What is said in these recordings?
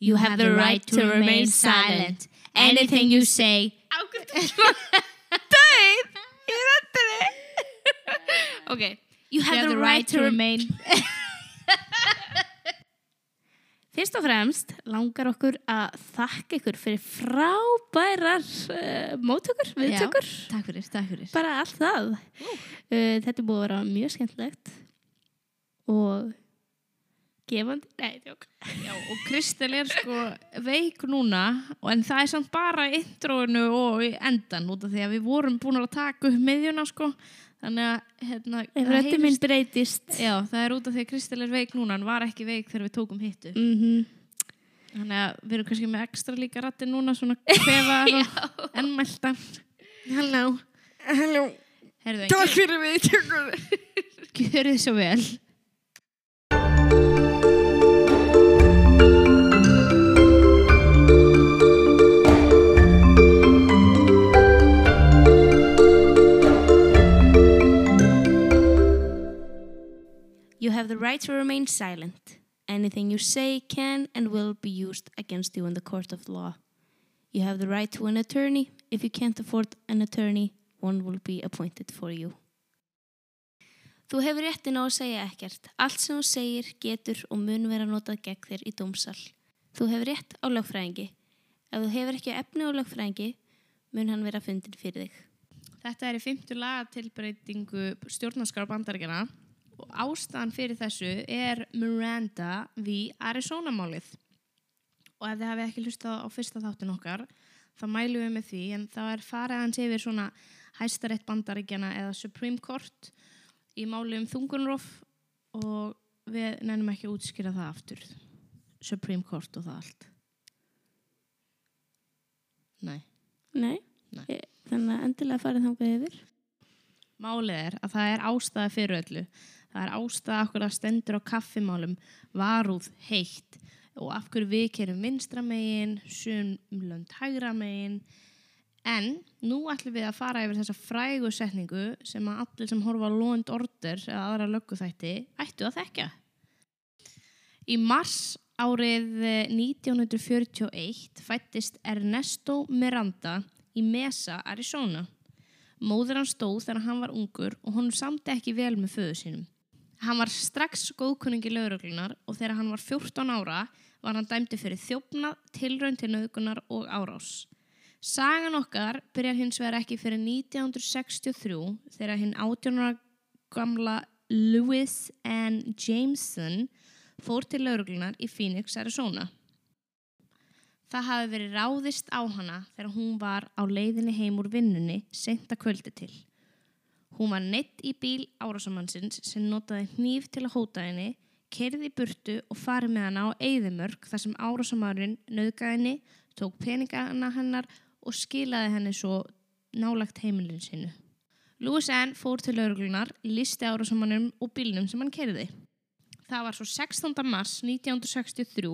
You have the right to remain silent. Anything you say. Dæð í röndinni Ok You have the right to remain. Fyrst og fremst langar okkur að þakka ykkur fyrir frábærar uh, móttökur, viðtökur, Takk fyrir, takk fyrir. Bara allt það. Uh, þetta er búið að vera mjög skemmtilegt og gefandi. Nei, tjók. Já, og Kristel er sko veik núna en það er samt bara introinu og í endan út af því að við vorum búin að taka upp miðjuna sko. Þannig að hérna, Ef það röttin minn heyrist- breytist. Já, það er út af því að Kristel er veik núna hann var ekki veik þegar við tókum hittu. Mm þannig að við erum kannski með ekstra líka rættin núna svona kvefaðar og ennmæltan Halló. Halló, takk fyrir við gjörðu þið svo vel have the right to remain silent. Anything you say can and will be used against you in the court of law. You have the right to an attorney. If you can't afford an attorney, one will be appointed for you. Þú hefur réttin á að segja ekkert. Allt sem þú segir getur og mun vera notað gegn þér í dómsal. Þú hefur rétt á lögfræðingi. Ef þú hefur ekki efni á lögfræðingi, mun hann vera fundin fyrir þig. Þetta er í fymtu lagatilbreytingu stjórnarskar bandaríkjana og ástæðan fyrir þessu er Miranda við Arizona-málið. Og ef þið hafið ekki hlustað á fyrsta þáttin okkar, þá mælum við með því, en það er farið hans yfir svona hæstarétt bandaríkjana eða Supreme Court í máli um þungunrof og við nefnum ekki að útskýra það aftur. Supreme Court og það allt. Nei. Nei? Nei. Ég- Þannig að endilega farið þangað yfir. Málið er að það er ástæða fyrir öllu. Það er ástæða okkur að stendur á kaffimálum varúð heitt og af hverju við kerum vinstra megin, sumlönd hægra megin. En nú ætlum við að fara yfir þessa frægu setningu sem að allir sem horfa Lónd Order eða aðra lögguþætti ættu að þekka. Í mars árið eh, 1941 fættist Ernesto Miranda í Mesa, Arizona. Móður hans stóð þegar hann var ungur og honum samti ekki vel með föðu sínum. Hann var strax góðkunningi lauruglunar og þegar hann var 14 ára var hann dæmdi fyrir þjófnað, tilraun til nöðgunar og árás. Sagan okkar byrjar hins vegar ekki fyrir 1963 þegar hinn 18 ára gamla Lewis N. Jameson fór til lauruglunar í Phoenix, Arizona. Það hafi verið ráðist á hana þegar hún var á leiðinni heim úr vinnunni senta kvöldi til. Hún var neitt í bíl árásamannsins sem notaði hníf til að hóta henni, kerði í burtu og farið með hana á eyðimörk þar sem árásamæðurinn nöðgaði henni, tók peningana hennar og skilaði henni svo nálagt heimilin sinu. Louis Ann fór til lauruglunar, listi árásamannum og bílnum sem hann kerði. Það var svo 16. mars 1963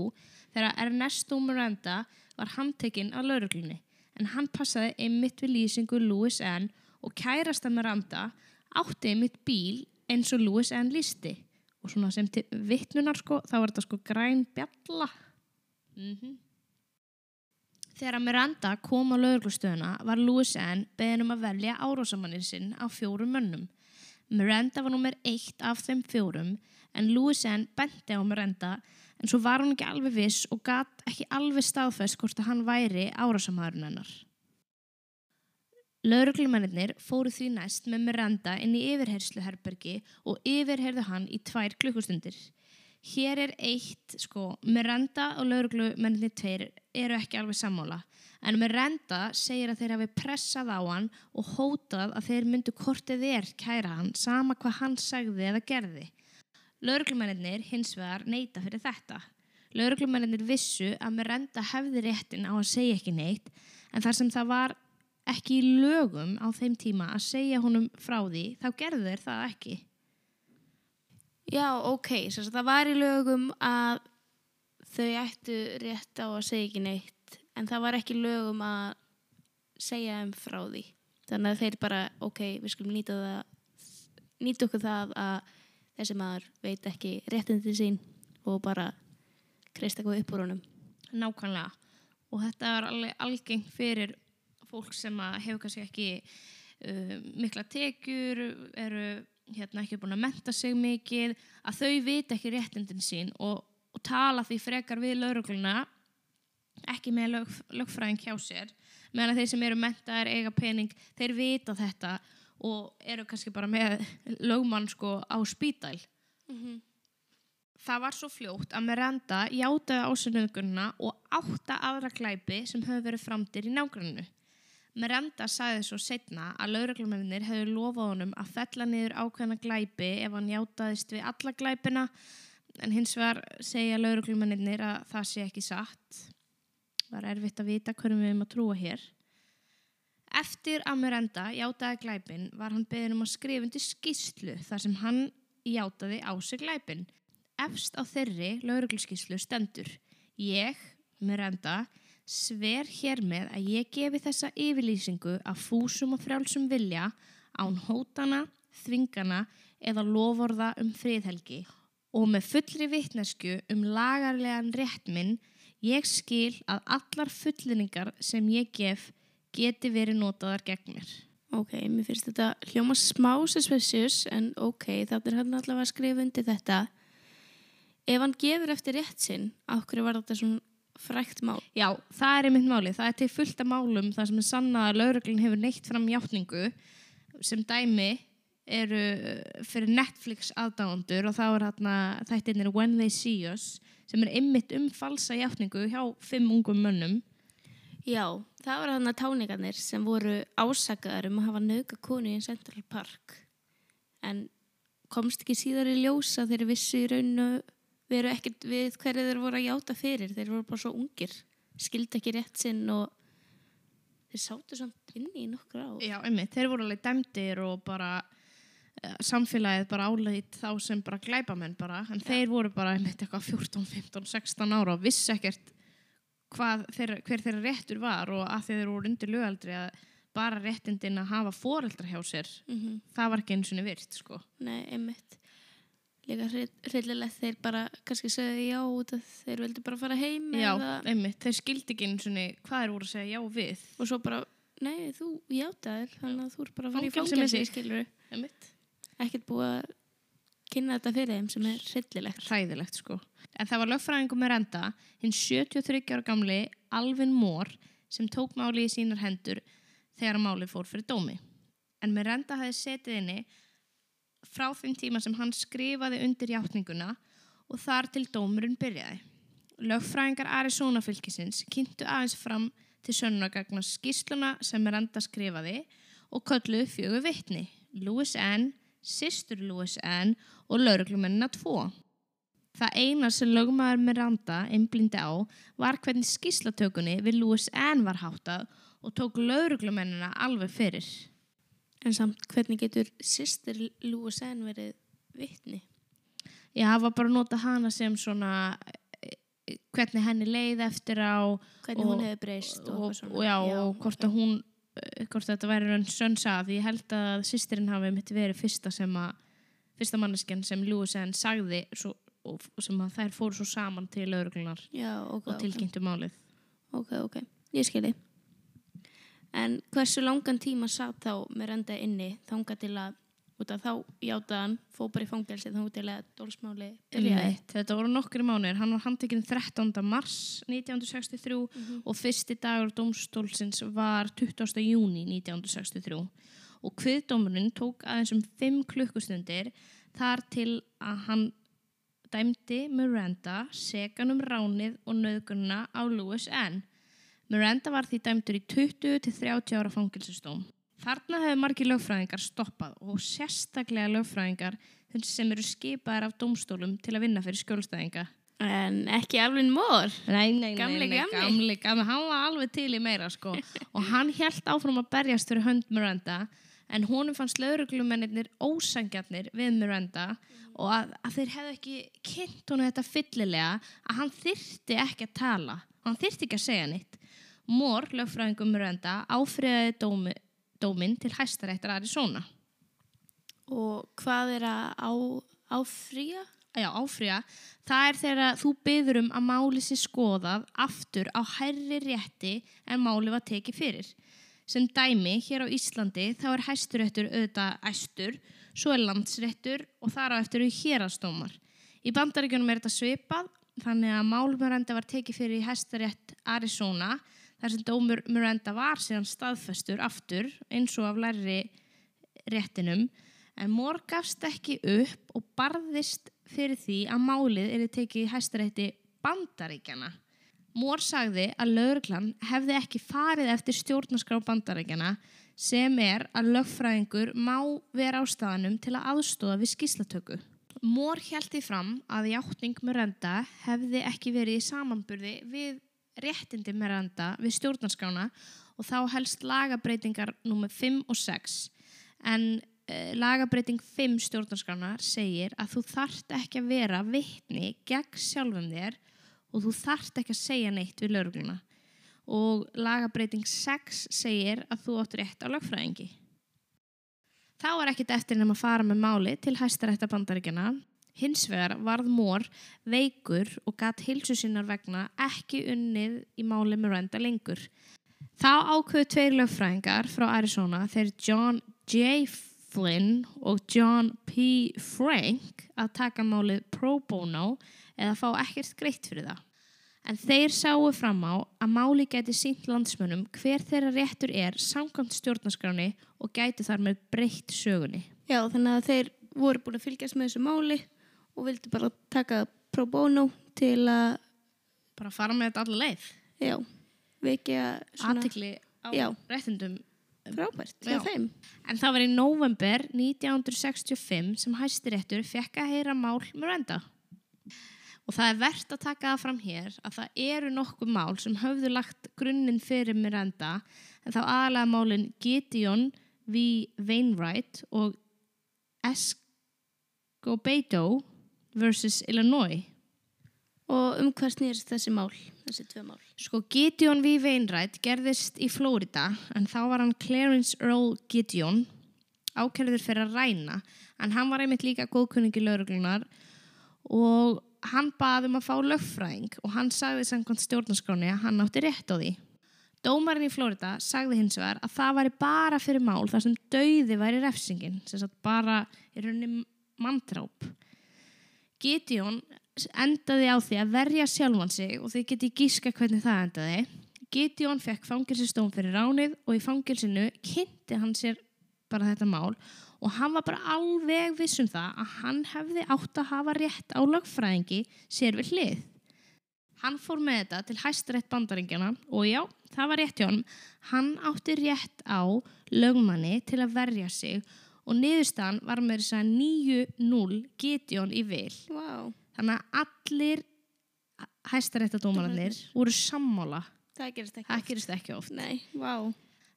þegar Ernesto Miranda var handtekinn af lauruglunni en hann passaði einmitt við lýsingu Louis Ann og kærasta Miranda átti einmitt bíl eins og Louis Ann lísti og svona sem til vittnunar sko þá var þetta sko græn bjalla. Mm Þegar Miranda kom á lauruglustöðuna var Louis Ann beðin um að velja árásamannir sinn á fjórum mönnum. Miranda var nummer eitt af þeim fjórum en Louis Ann benti á Miranda en svo var hún ekki alveg viss og gat ekki alveg staðfest hvort að hann væri árásamæðurinn hennar. Lauruglumennir fóru því næst með Miranda inn í yfirhersluherbergi og yfirherðu hann í tvær klukkustundir. Hér er eitt, sko, Miranda og lauruglumennir tveir eru ekki alveg sammála. En Miranda segir að þeir hafi pressað á hann og hótað að þeir myndu kortið er kæra hann sama hvað hann sagði eða gerði. Lauruglumennir hins vegar neyta fyrir þetta. Lauruglumennir vissu að Miranda hefði réttin á að segja ekki neitt en þar sem það var ekki í lögum á þeim tíma að segja honum frá því þá gerðu þeir það ekki. Já, ok, það var í lögum að þau ættu rétt á að segja ekki neitt en það var ekki lögum að segja þeim frá því. Þannig að þeir bara, ok, við skulum nýta það nýta okkur það að þessi maður veit ekki réttindi sín og bara kreist eitthvað upp úr honum. Nákvæmlega. Og þetta er alveg algengt fyrir fólk sem hefur kannski ekki uh, mikla tekjur eru hérna ekki búin að menta sig mikið að þau vita ekki réttindin sín og, og tala því frekar við laurugluna ekki með lög, lögfræðing hjá sér. Meðan þeir sem eru mentaðir eiga pening þeir vita þetta og eru kannski bara með lögmann sko á spítæl Það var svo fljótt að Miranda játaði ásynöðgunna og átta aðra glæpi sem höfðu verið framdir í nágrunnu. Miranda sagði svo setna að lauruglumennir hefðu lofað honum að fella niður ákveðna glæpi ef hann játaðist við alla glæpina en hins vegar segja lauruglumennir að það sé ekki satt. Það var erfitt að vita hverjum við erum að trúa hér. Eftir að Miranda játaði glæpin var hann beðin um að skrifa undir skýslu þar sem hann játaði á sig glæpin. Efst á þeirri laurugluskíslu stendur Ég, Miranda, sver hér með að ég gefi þessa yfirlýsingu að fúsum og frjálsum vilja án hótana, þvingana eða loforða um friðhelgi og með fullri vitnesku um lagarlegan rétt minn ég skil að allar fullinningar sem ég gef geti verið notaðar gegn mér. Ok, mér finnst þetta hljóma smá suspicious en ok, þannig er hann allavega að skrifa undir þetta. Ef hann gefur eftir rétt sinn, okkur var þetta svona frækt mál. Já, það er einmitt máli. Það er til fullt af málum þar sem er sannað að lauruglun hefur neitt fram játningu sem dæmi eru uh, fyrir Netflix aðdáðandur og þá er hérna þættirnir When They See Us sem er einmitt um falsa játningu hjá fimm ungum mönnum. Já, það var hann að táningarnir sem voru ásakaðar um að hafa nauka konu í Central Park. En komst ekki síðar í ljós að þeir vissu í rauninu veru ekkert við hverju þeir voru að játa fyrir. Þeir voru bara svo ungir, skildi ekki rétt sinn og þeir sátu samt inni í nokkur á. Já, einmitt. Þeir voru alveg dæmdir og bara uh, samfélagið bara áleitt þá sem bara glæpamenn bara. En þeir voru bara einmitt eitthvað 14, 15, 16 ára og vissi ekkert hvað þeirra, hver þeirra réttur var og að þeir voru undir lögaldri að bara réttindin að hafa foreldra hjá sér Mm það var ekki eins og virt sko. Nei, einmitt. Líka hryllilegt þeir bara kannski segja já út að þeir vildi bara fara heim Já, einmitt, þeir skildi ekki eins og hvað þeir voru að segja já við og svo bara, nei, þú játaðir þannig að þú er bara að fara í Fangelsi skilur einmitt. ekkert búið að kynna þetta fyrir þeim sem er hryllilegt. hræðilegt sko. En það var lögfræðingum með renda, hinn 73 ára gamli Alvin Moore sem tók máli í sínar hendur þegar máli fór fyrir dómi. En með renda hafði setið inni frá þeim tíma sem hann skrifaði undir játninguna og þar til dómurinn byrjaði. Lögfræðingar Arizona fylkisins kynntu aðeins fram til sönnagagna skýsluna sem Miranda skrifaði og kölluðu fjögur vitni, Louis N., systur Louis N. og lauruglumennina tvo. Það eina sem lögmaður Miranda einblindi á var hvernig skýslatökunni við Louis N. var háttað og tók lauruglumennina alveg fyrir. En samt, hvernig getur sýstir Lúi Sen verið vitni? Já, það var bara að nota hana sem svona eh, hvernig henni leið eftir á Hvernig Og- hún hefur breyst og, og, og, já, og hvort að hún eh, hvort þetta væri raun sönsa því ég held að sýstirinn hafi mitt verið fyrsta sem að fyrsta manneskjan sem Louis N. sagði svo, og sem að þær fóru svo saman til lauruglunar Já, ok, og tilkynntu málið ok, ok, ég skilji. En hversu langan tíma satt þá með renda inni þanga til að, út af þá játaði hann, fó bara í fangelsi þá til að dólsmáli byrjaði. Þetta voru nokkri mánuðir. Hann var handtekinn 13. mars 1963 Mhm. og fyrsti dagur dómstólsins var 20. júni 1963 og kviðdómurinn tók aðeins um 5 klukkustundir þar til að hann dæmdi Miranda segan um ránið og nöðgunna á Louis N. Miranda var því dæmdur í 20-30 ára fangilsustóm. Þarna hefur margir lögfræðingar stoppað og sérstaklega lögfræðingar sem eru skipaðar af dómstólum til að vinna fyrir skjólstæðinga. En ekki alveg mór. Nei, nei, nei, Gamli, gamli. gamli, gamli, hann var alveg til í meira sko og hann held áfram að berjast fyrir hönd Miranda en honum fannst lauruglumennir ósangjarnir við Miranda og að, að þeir hefðu ekki kynnt honum þetta fyllilega að hann þyrti ekki að tala hann þyrti ekki að segja nýtt Mór, lögfræðingum Miranda, áfriðaði dómi, dóminn til hæstaréttar Arizona Og hvað er að á, áfrýja? já, áfrýja, það er þegar þú byður um að máli sér skoðað aftur á hærri rétti en máli var tekið fyrir. Sem dæmi, hér á Íslandi, þá er hæsturéttur auðvitað æstur, svo er landsréttur og þar á eftir eru hérastómar. Í bandaríkjunum er þetta svipað, þannig að mál Miranda var tekið fyrir í hæstarétt Arizona, þar sem dómur Miranda var síðan staðfestur aftur, eins og af lærri réttinum, en Mór gafst ekki upp og barðist fyrir því að málið er tekið í hæstarétti bandaríkjana. Mór sagði að lauruglan hefði ekki farið eftir stjórnarskrá bandaríkjana sem er að lögfræðingur má vera á staðanum til að aðstóða við skýslatöku. Mór held í fram að játning Miranda hefði ekki verið í samanburði við réttindi Miranda við stjórnarskrána og þá helst lagabreitingar nr. 5 og 6 en uh, lagabreiting 5 stjórnarskránar segir að þú þarft ekki að vera vittni gegn sjálfum þér og þú þarft ekki að segja neitt við laurugluna og lagabreiting 6 segir að þú áttur rétt á lögfræðingi. Þá er ekkit eftir nefn að fara með máli til hæstarætta bandaríkjana. Hins vegar varð mór veikur og gatt hilsu sinnar vegna ekki unnið í máli Miranda lengur. Þá ákveðu tveir lögfræðingar frá Arizona þeir John J. Flynn og John P. Frank að taka málið pro bono eða fá ekkert greitt fyrir það. En þeir sáu fram á að máli gæti sínt landsmönnum hver þeirra réttur er samkvæmt stjórnarskráni og gæti þar með breytt sögunni. Já, þannig að þeir voru búin að fylgjast með þessu máli og vildi bara taka pro bono til að, Bara fara með þetta alla leið. já, vekja Aðtikli á Já. réttindum. frábært Já. En það var í november 1965 sem hæstiréttur fekk að heyra mál Miranda. Og það er verðt að taka það fram hér að það eru nokkuð mál sem höfðu lagt grunninn fyrir Miranda en þá aðalega málin Gideon v. Wainwright og Escobedo vs. Illinois. Og um hvað snýrst þessi mál, þessi tvö mál? Sko Gideon V. Wainwright gerðist í Flórida en þá var hann Clarence Earl Gideon ákærður fyrir að ræna en hann var einmitt líka góðkunningi lauruglunar og hann baði um að fá lögfræðing og hann sagði samkvæmt stjórnarskráni að hann átti rétt á því. Dómarinn í Flórida sagði hins vegar að það væri bara fyrir mál þar sem dauði væri refsingin, sem sagt bara í rauninni mantráp. Gideon endaði á því að verja sjálfan sig og þið geti gíska hvernig það endaði. Gideon fekk fangilsistóm fyrir ránið og í fangilsinu kynnti hann sér bara þetta mál og hann var bara alveg viss um það að hann hefði átt að hafa rétt á lögfræðingi sér við hlið. Hann fór með þetta til hæstarétt bandaringjana og já, það var rétt hjá hann. Hann átti rétt á lögmanni til að verja sig og niðurstaðan var með þess að 9-0 Gideon í vil. Vá, Þannig að allir hæstaréttadómarannir voru sammála. það gerist ekki. Það gerist ekki oft. Nei, vá.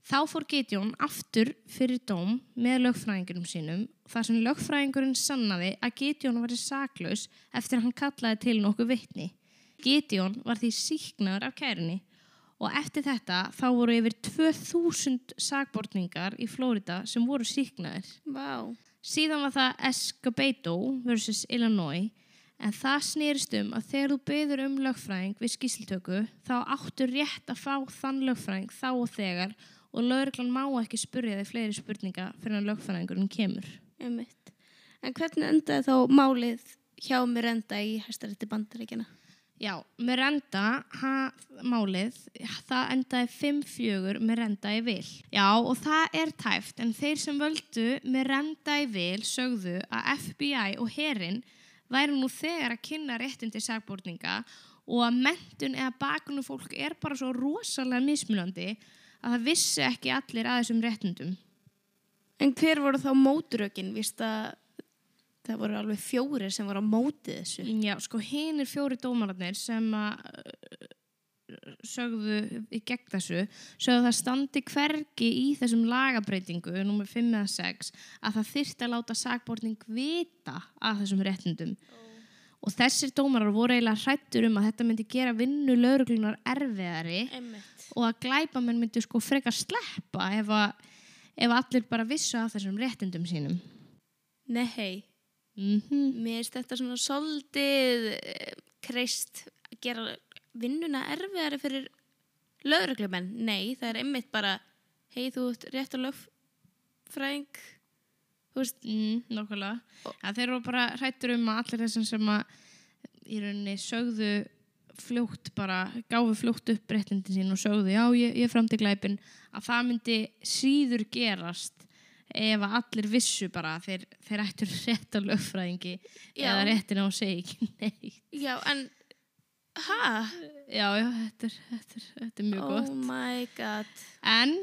Þá fór Gideon aftur fyrir dóm með lögfræðingurum sínum þar sem lögfræðingurinn sannaði að Gideon var saklaus eftir að hann kallaði til nokkuð vitni. Gideon var því síknaður af kærinni og eftir þetta þá voru yfir 2000 sakbortningar í Flórida sem voru síknaðir. Vá, Síðan var það Escobedo vs. Illinois en það snýrist um að þegar þú byður um lögfræðing við skýsltöku þá áttu rétt að fá þann lögfræðing þá og þegar og lögreglan má ekki spurja þig fleiri spurninga fyrir að lögfræðingurinn kemur. einmitt. En hvernig endaði þá málið hjá mér enda í hæstarétti bandaríkjana? Já, Miranda, ha, málið, það endaði 5-4 Miranda í vil. Já, og það er tæft, en þeir sem völdu Miranda í vil sögðu að FBI og herin væri nú þegar að kynna réttin til sagbórninga og að mentun eða bakunum fólk er bara svo rosalega mismunandi að það vissi ekki allir að þessum réttindum. En hver voru þá móturökin? Vist að það voru alveg fjórir sem voru á mótið þessu. Já, sko hinn er fjóri dómararnir sem að uh, sögðu í gegn þessu sögðu að það standi hvergi í þessum lagabreitingu, nummer 5 eða 6 að það þyrfti að láta sakborning vita að þessum réttindum og þessir dómarar voru eiginlega hrættur um að þetta myndi gera vinnu lauruglunar erfiðari Einmitt. og að glæpamenn myndi sko frekar sleppa ef, að, ef allir bara vissu af þessum réttindum sínum Nei, Mm Mér finnst þetta svona soldið kreist að gera vinnuna erfiðari fyrir lögreglumenn. Nei, það er einmitt bara, hei þú ert rétt að lögfræðing, þú veist, Mm, nokkulega. Ja, þeir eru bara hrættur um að allir þessum sem að í rauninni sögðu fljótt bara, gáfu fljótt upp réttindi sín og sögðu, já, ég, ég framti glæpin að það myndi síður gerast ef allir vissu bara þeir, þeir ættur rétt á lögfræðingi Já. eða réttin á segi ekki neitt. já, en, ha? Já, já, þetta er, þetta er, þetta er mjög Oh gott. my god. En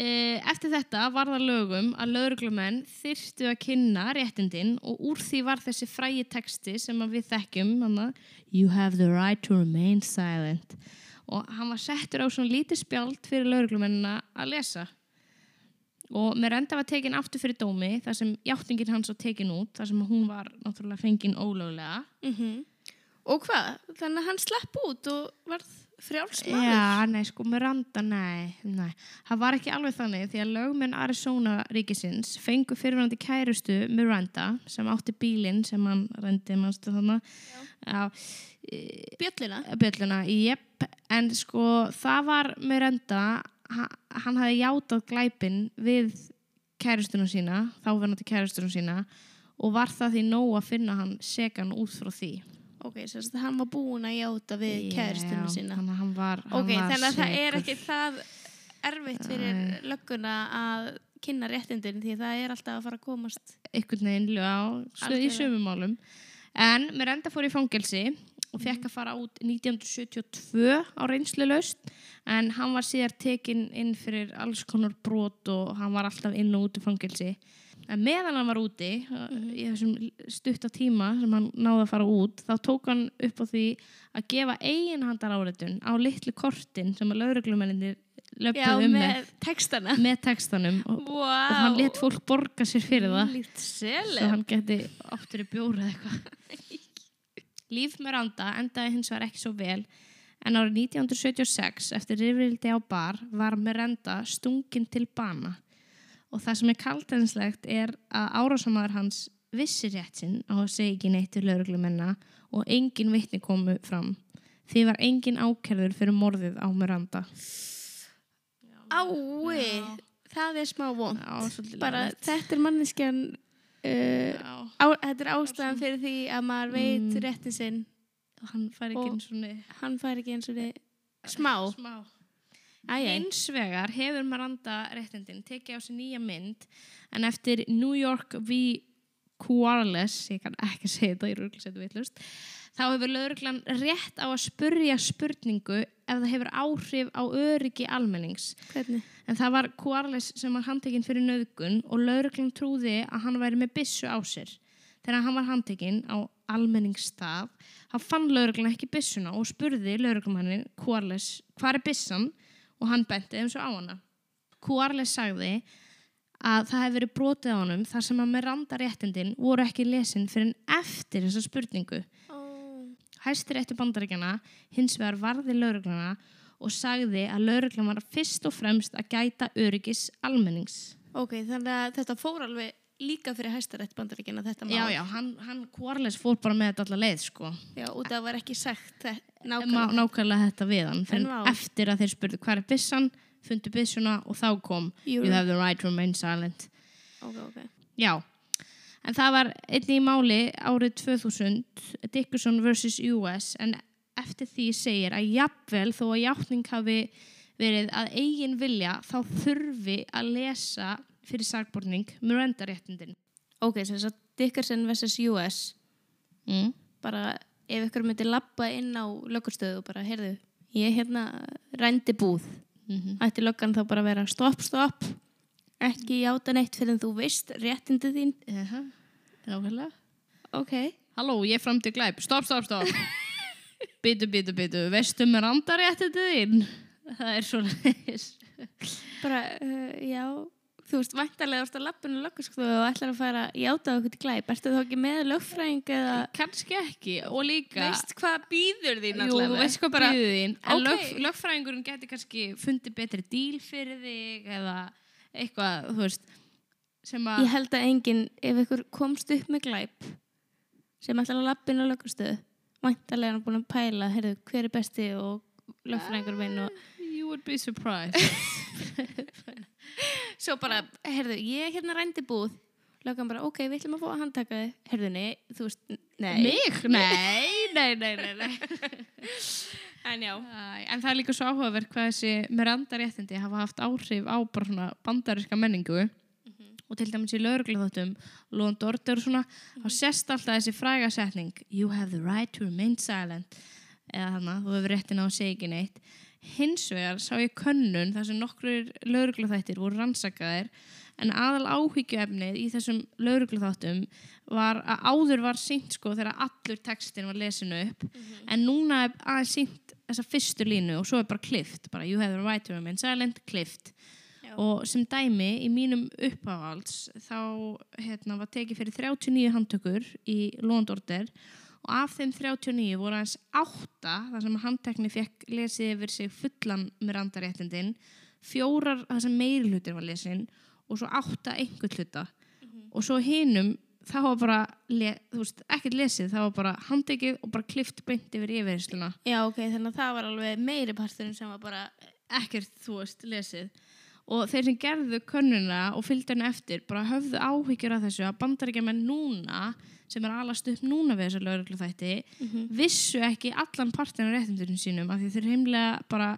e, eftir þetta var það lögum að lögreglumenn þyrftu að kynna réttindin og úr því var þessi frægi texti sem við þekkjum hana, You have the right to remain silent og hann var settur á svona lítið spjald fyrir lögreglumennina að lesa og með renda var tekin aftur fyrir dómi þar sem játtingin hans var tekin út þar sem hún var náttúrulega fengin ólöglega Mm Og hvað? Þannig að hann slapp út og varð frjálsmaður? Já, nei, sko, Miranda, nei, nei. Það var ekki alveg þannig því að lögmenn Arizona ríkisins fengu fyrirvændi kærustu Miranda sem átti bílinn sem hann rendi, mannstu þannig, já, Bjöllina? bjölluna, jepp, en sko, það var Miranda, hann hafði játað glæpin við kærustuna sína, þá verðandi kærustuna sína og var það því nóg að finna hann segan út frá því. Ok, sérst að hann var búinn að játa við Já, kæristunum sína. Þannig hann var, hann Ok, þannig að það er ekki það erfitt fyrir lögguna að kynna réttindin því það er alltaf að fara að komast. einhvern veginn já, í Algjörlega. sömum málum en Miranda fór í fangelsi og fekk að fara út 1972 á reynslu laust en hann var síðar tekinn inn fyrir alls konar brot og hann var alltaf inn og út í fangelsi. En meðan hann var úti í þessum stutta tíma sem hann náði að fara út þá tók hann upp á því að gefa eiginhandar áreitun á litlu kortin sem að lauruglumenninir Já, löpuðu um með, með. textana. með textanum. Og, Wow. og hann let fólk borga sér fyrir það. Svo hann geti áttur í bjóra eða eitthvað Líf Miranda endaði hins vegar ekki svo vel en árið 1976 eftir rifrildi á bar var Miranda stungin til bana. Og það sem er kaldhenslegt er að árásamæður hans vissi rétt sinn á að segja ekki neitt til lauruglumenna og engin vitni komu fram. Því var engin ákerður fyrir morðið á Miranda. Ái, það er smá vond. Já, svolítið Bara þetta er manneskjan, uh, á, þetta er ástæðan fyrir því að maður veit Mm. rétti sinn. hann fær ekki Og- eins og Hann fær ekki eins og þið smá. smá. Hins vegar hefur Miranda réttindin tekið á sig nýja mynd en eftir New York v. Quarles, ég kann ekki segja þetta, ég er örgulega setja vitlust, þá hefur lauruglan rétt á að spurja spurningu ef það hefur áhrif á öryggi almennings. Hvernig? En það var Quarles sem var handtekinn fyrir nöðgun og lauruglan trúði að hann væri með byssu á sér. Þegar hann var handtekinn á almenningsstaf, þá fann lauruglan ekki byssuna og spurði lauruglumannin Quarles, hvað er byssan? Og hann benti eins og á hana. Quarles sagði að það hefði verið brotið á honum þar sem að með randaréttindin voru ekki lesin fyrir en eftir þessa spurningu. Oh. Hæstiréttu bandaríkjana hins vegar varði lauruglana og sagði að lauruglan var fyrst og fremst að gæta öryggis almennings. Ok, þannig að þetta fór alveg líka fyrir hæstarætt bandaríkina þetta mál. Já, já, hann, hann Quarles fór bara með þetta alla leið, sko. Já, út af að var ekki sagt nákvæmlega. nákvæmlega þetta við hann. Fyrir vá. eftir að þeir spurðu hvað er byssan, fundu byssuna og þá kom You have the right to remain silent. Ok, ok. Já, en það var einnig í máli árið 2000, Dickerson vs. US, en eftir því segir að jafnvel þó að játning hafi verið að eigin vilja þá þurfi að lesa fyrir sagborning Miranda-réttindin. Ok, sem sagt Dickerson vs. US Mm. bara ef ykkur myndi labba inn á lögurstöðu og bara, heyrðu, ég hérna rændi búð. Mm Ætti löggan þá bara að vera stopp, stopp ekki játa neitt fyrir en þú veist réttindi þín. Jaha, nákvæmlega. Ok. Halló, ég framti glæp. Stopp, stopp, stopp. Bitu, bitu, bitu. Veistu Miranda-réttindin þín? Það er svona Bara, uh, já, þú veist, væntarlega ást að lappinu lögurstofu og ætlar að fara játa okkur til glæp. Ertu þá ekki með lögfræðing eða Kannski ekki og líka veist hvað býður þín Jú, þú veist hvað bara þín En Ok. lög, lögfræðingurinn geti kannski fundið betri díl fyrir þig eða eitthvað, þú veist sem að Ég held að enginn, ef ykkur komst upp með glæp sem ætlar að lappin á lögustöðu væntalega er hann búin að pæla heyrðu, hver er besti og lögfræðingur minn og you would be surprised svo bara, heyrðu, ég hérna rændi búð löggan bara, ok, við ætlum að fá að handtaka þið heyrðu, nei, þú veist, nei mig? Nei, nei, nei, nei, nei. en en það er líka svo áhugaverð hvað þessi merandaréttindi hafa haft áhrif á bara svona bandariska menningu. Og til dæmis í lögreglu þáttum Lónd Order og svona þá sést alltaf þessi fræga setning You have the right to remain silent. Eða þannig, þú hefur réttin á að segja ekki neitt. Hins vegar sá ég könnun þar sem nokkur lögreglu þættir voru rannsakaðir en aðal áhyggjuefnið í þessum lögreglu þáttum var að áður var sínt sko þegar allur textin var lesinu upp. En núna er aðeins sínt þessa fyrstu línu og svo er bara klift bara you have the right to remain silent, klift. Já. og sem dæmi í mínum uppáhalds þá hérna, var tekið fyrir 39 handtökur í Londorder og af þeim 39 voru aðeins 8 þar sem handtekni fekk lesið yfir sig fullan með randaréttindin fjórar þar sem meiri hlutir var lesin og svo 8 einhvern hluta og svo hinum það var bara, le, þú veist, ekkert lesið það var bara handtekið og bara klift beint yfir yfirhersluna já, ok, þannig að það var alveg meiri parturinn sem var bara ekkert, þú veist, lesið. Og þeir sem gerðu könnuna og fylgdu henni eftir bara höfðu áhyggjur af þessu að bandaríkjaman núna sem er alast upp núna við þessu lögreglu þætti vissu ekki allan partin af réttindurinn sínum af því þeir heimlega bara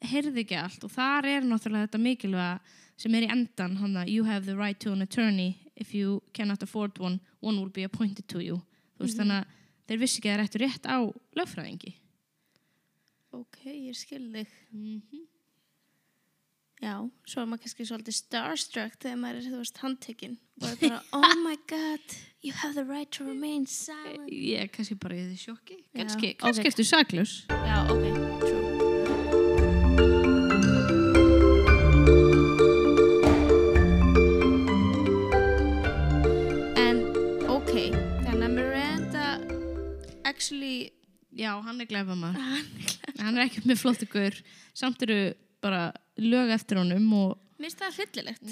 heyrðu ekki allt. Og þar er náttúrulega þetta mikilvæga sem er í endan hann að you have the right to an attorney. If you cannot afford one, one will be appointed to you. Þú veist þannig að þeir vissi ekki að það er eftir rétt á lögfræðingi. Ok, ég skil þig. Mm já, svo er maður kannski svolítið starstruck þegar maður er, þú veist, handtekinn. Og er bara, oh my god you have the right to remain silent. Ég er kannski bara í því sjokki. Já, Kannski, ok. kannski ertu saklaus. já, ok, true Já, hann er glæfa maður. Hann er ekki með flottu gaur. Samt eru bara lög eftir honum og... Mér finnst það hryllilegt.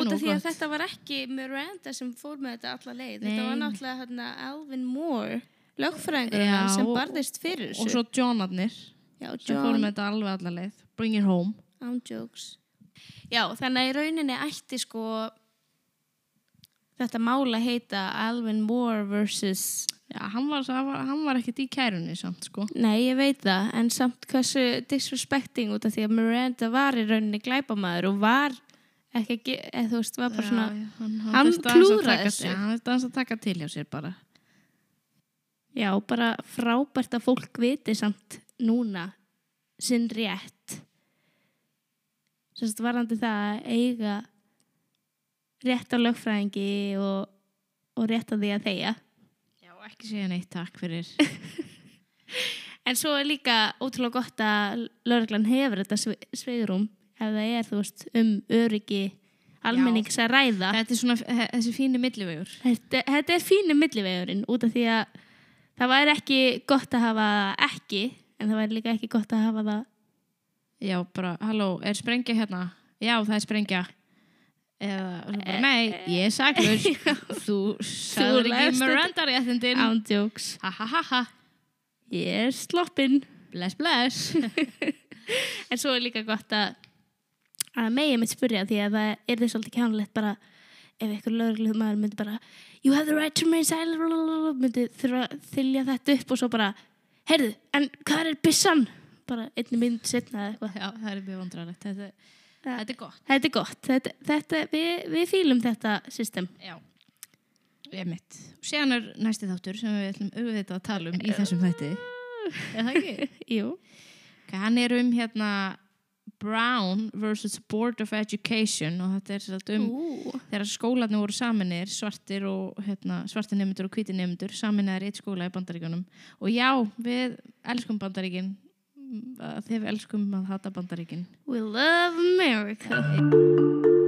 Út af því að þetta var ekki Miranda sem fór með þetta alla leið. Þetta Nei. var náttúrulega hérna, Alvin Moore, lögfræðingur sem barðist fyrir þessu. Og svo Johnarnir Já, sem fórum John, með þetta alveg alla leið. Bring it home. on jokes. Já, þannig að í rauninni ætti sko þetta mála heita Alvin Moore versus Já, hann var, hann var, hann var ekkert í kærunni samt, sko. Nei, ég veit það, en samt hversu disrespecting út af því að Miranda var í rauninni glæpamaður og var ekki, eða þú veist, var bara svona Já, já, hann, Hann klúðraði taka- þessu. Já, hann aðeins að taka til hjá sér bara. Já, bara frábært að fólk viti samt núna sinn rétt. Sérst varandi það að eiga rétt á lögfræðingi og, og rétt á því að þeia. Já, ekki segja neitt takk fyrir. En svo er líka ótrúlega gott að lögreglan hefur þetta sve- sveigrúm ef það er, þú veist, um öryggi almennings að ræða. þetta er svona þessi fíni millivegur. Þetta, þetta er fínu millivegurinn út af því að það væri ekki gott að hafa ekki en það væri líka ekki gott að hafa það Já, bara, halló, er sprengja hérna? Já, það er sprengja. Eða, bara, nei, ég er saklaus. Þú sagður ekki. Miranda réttindin. ándjóks. Ég er sloppinn. Bless, bless. En svo er líka gott að að megi mitt spyrja því að það er þið svolítið kjánulegt bara ef eitthvað lögreglu maður myndi bara you have the right to remain silent myndi þurfa að þylja þetta upp og svo bara heyrðu, en hvað er byssan? bara einni mynd setna eða eitthvað Já, það er mjög vandrarlegt. Þetta, þetta er gott. þetta er gott, þetta, þetta, við, við fýlum þetta system Já. Ég mitt. Og séðan er næsti þáttur sem við ætlum auðvitað að tala um í þessum þætti. Er það ekki? Jú. Ok, hann er um hérna Brown versus Board of Education og þetta er satt um Ú, þegar skólanir voru saminir svartir og hérna, svartir nefndur og hvítir nefndur saminir eitt skóla í bandaríkunum og já, við elskum bandaríkin þegar við elskum að hata bandaríkin. We love America